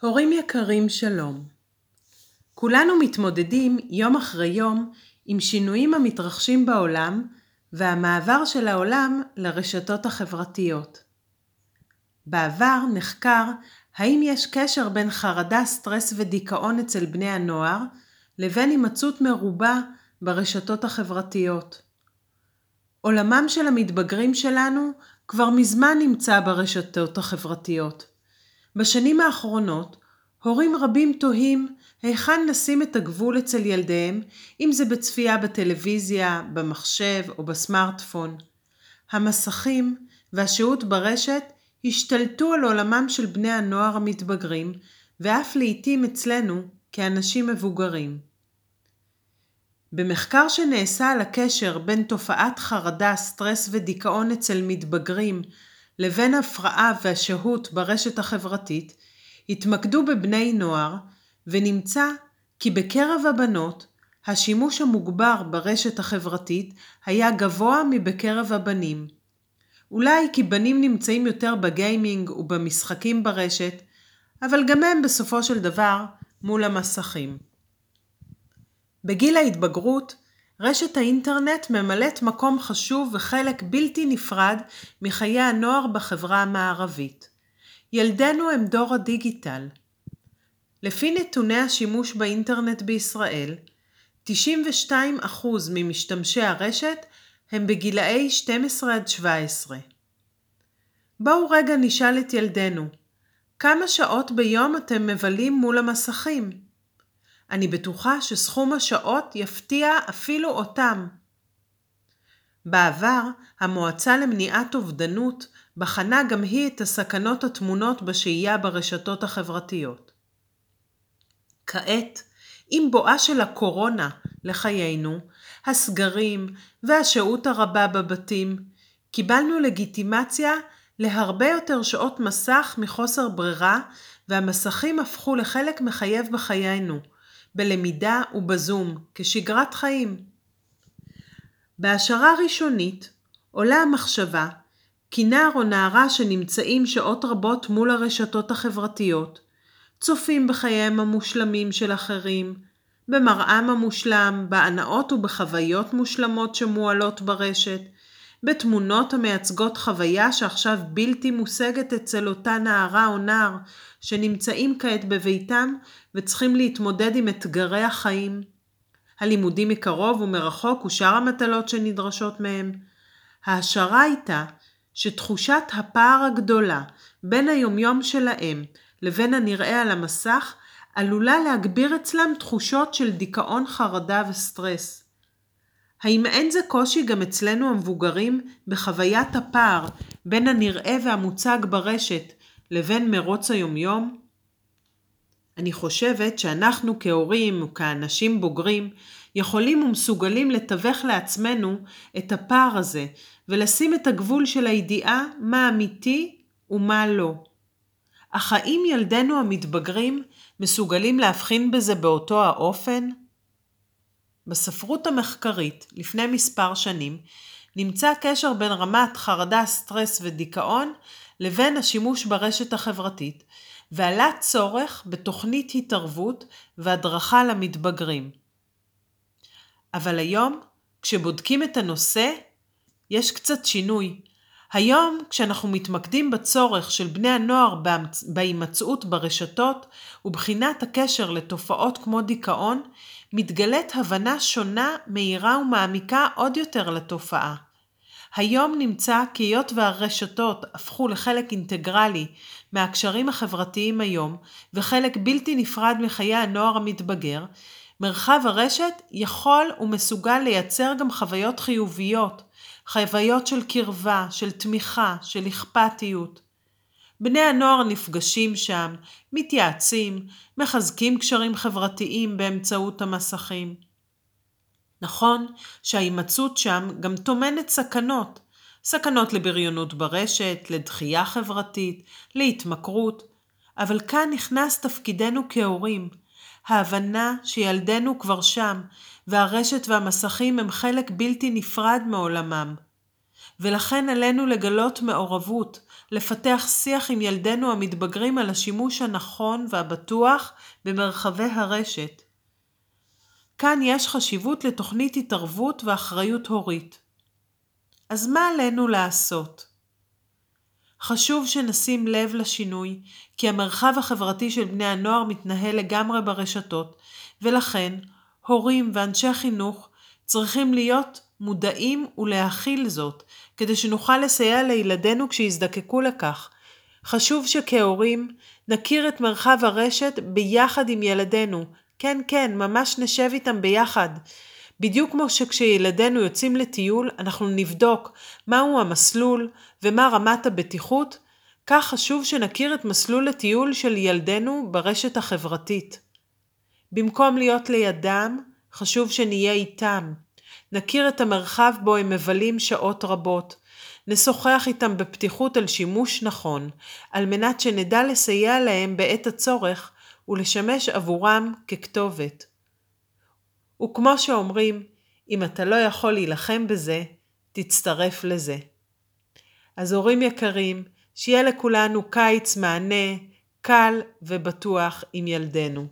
הורים יקרים שלום. כולנו מתמודדים יום אחרי יום עם שינויים המתרחשים בעולם והמעבר של העולם לרשתות החברתיות. בעבר נחקר האם יש קשר בין חרדה, סטרס ודיכאון אצל בני הנוער לבין הימצאות מרובה ברשתות החברתיות. עולמם של המתבגרים שלנו כבר מזמן נמצא ברשתות החברתיות. בשנים האחרונות הורים רבים תוהים היכן לשים את הגבול אצל ילדיהם, אם זה בצפייה בטלוויזיה, במחשב או בסמארטפון. המסכים והשהות ברשת השתלטו על עולמם של בני הנוער המתבגרים, ואף לעיתים אצלנו כאנשים מבוגרים. במחקר שנעשה על הקשר בין תופעת חרדה, סטרס ודיכאון אצל מתבגרים לבין הפרעה והשהות ברשת החברתית, התמקדו בבני נוער, ונמצא כי בקרב הבנות השימוש המוגבר ברשת החברתית היה גבוה מבקרב הבנים. אולי כי בנים נמצאים יותר בגיימינג ובמשחקים ברשת, אבל גם הם בסופו של דבר מול המסכים. בגיל ההתבגרות, רשת האינטרנט ממלאת מקום חשוב וחלק בלתי נפרד מחיי הנוער בחברה המערבית. ילדינו הם דור הדיגיטל. לפי נתוני השימוש באינטרנט בישראל, 92% ממשתמשי הרשת הם בגילאי 12 עד 17. בואו רגע נשאל את ילדינו, כמה שעות ביום אתם מבלים מול המסכים? אני בטוחה שסכום השעות יפתיע אפילו אותם. בעבר, המועצה למניעת אובדנות בחנה גם היא את הסכנות הטמונות בשהייה ברשתות החברתיות. כעת, עם בואה של הקורונה לחיינו, הסגרים והשהות הרבה בבתים, קיבלנו לגיטימציה להרבה יותר שעות מסך מחוסר ברירה, והמסכים הפכו לחלק מחייב בחיינו, בלמידה ובזום, כשגרת חיים. בהשערה ראשונית עולה המחשבה כי נער או נערה שנמצאים שעות רבות מול הרשתות החברתיות, צופים בחייהם המושלמים של אחרים, במראם המושלם, בהנאות ובחוויות מושלמות שמועלות ברשת, בתמונות המייצגות חוויה שעכשיו בלתי מושגת אצל אותה נערה או נער שנמצאים כעת בביתם וצריכים להתמודד עם אתגרי החיים, הלימודים מקרוב ומרחוק ושאר המטלות שנדרשות מהם. ההשערה הייתה שתחושת הפער הגדולה בין היומיום שלהם לבין הנראה על המסך עלולה להגביר אצלם תחושות של דיכאון, חרדה וסטרס. האם אין זה קושי גם אצלנו המבוגרים בחוויית הפער בין הנראה והמוצג ברשת לבין מרוץ היומיום? אני חושבת שאנחנו כהורים וכאנשים בוגרים יכולים ומסוגלים לתווך לעצמנו את הפער הזה ולשים את הגבול של הידיעה מה אמיתי ומה לא. אך האם ילדינו המתבגרים מסוגלים להבחין בזה באותו האופן? בספרות המחקרית, לפני מספר שנים, נמצא קשר בין רמת חרדה, סטרס ודיכאון לבין השימוש ברשת החברתית, ועלה צורך בתוכנית התערבות והדרכה למתבגרים. אבל היום, כשבודקים את הנושא, יש קצת שינוי. היום, כשאנחנו מתמקדים בצורך של בני הנוער בהימצאות ברשתות ובחינת הקשר לתופעות כמו דיכאון, מתגלית הבנה שונה, מהירה ומעמיקה עוד יותר לתופעה. היום נמצא כי היות והרשתות הפכו לחלק אינטגרלי מהקשרים החברתיים היום, וחלק בלתי נפרד מחיי הנוער המתבגר, מרחב הרשת יכול ומסוגל לייצר גם חוויות חיוביות, חוויות של קרבה, של תמיכה, של אכפתיות. בני הנוער נפגשים שם, מתייעצים, מחזקים קשרים חברתיים באמצעות המסכים. נכון שההימצאות שם גם טומנת סכנות, סכנות לבריונות ברשת, לדחייה חברתית, להתמכרות, אבל כאן נכנס תפקידנו כהורים, ההבנה שילדינו כבר שם, והרשת והמסכים הם חלק בלתי נפרד מעולמם. ולכן עלינו לגלות מעורבות, לפתח שיח עם ילדינו המתבגרים על השימוש הנכון והבטוח במרחבי הרשת. כאן יש חשיבות לתוכנית התערבות ואחריות הורית. אז מה עלינו לעשות? חשוב שנשים לב לשינוי, כי המרחב החברתי של בני הנוער מתנהל לגמרי ברשתות, ולכן הורים ואנשי חינוך צריכים להיות מודעים ולהכיל זאת, כדי שנוכל לסייע לילדינו כשיזדקקו לכך. חשוב שכהורים נכיר את מרחב הרשת ביחד עם ילדינו. כן, כן, ממש נשב איתם ביחד. בדיוק כמו שכשילדינו יוצאים לטיול, אנחנו נבדוק מהו המסלול ומה רמת הבטיחות, כך חשוב שנכיר את מסלול הטיול של ילדינו ברשת החברתית. במקום להיות לידם, חשוב שנהיה איתם. נכיר את המרחב בו הם מבלים שעות רבות. נשוחח איתם בפתיחות על שימוש נכון, על מנת שנדע לסייע להם בעת הצורך ולשמש עבורם ככתובת. וכמו שאומרים, אם אתה לא יכול להילחם בזה, תצטרף לזה. אז הורים יקרים, שיהיה לכולנו קיץ מענה, קל ובטוח עם ילדינו.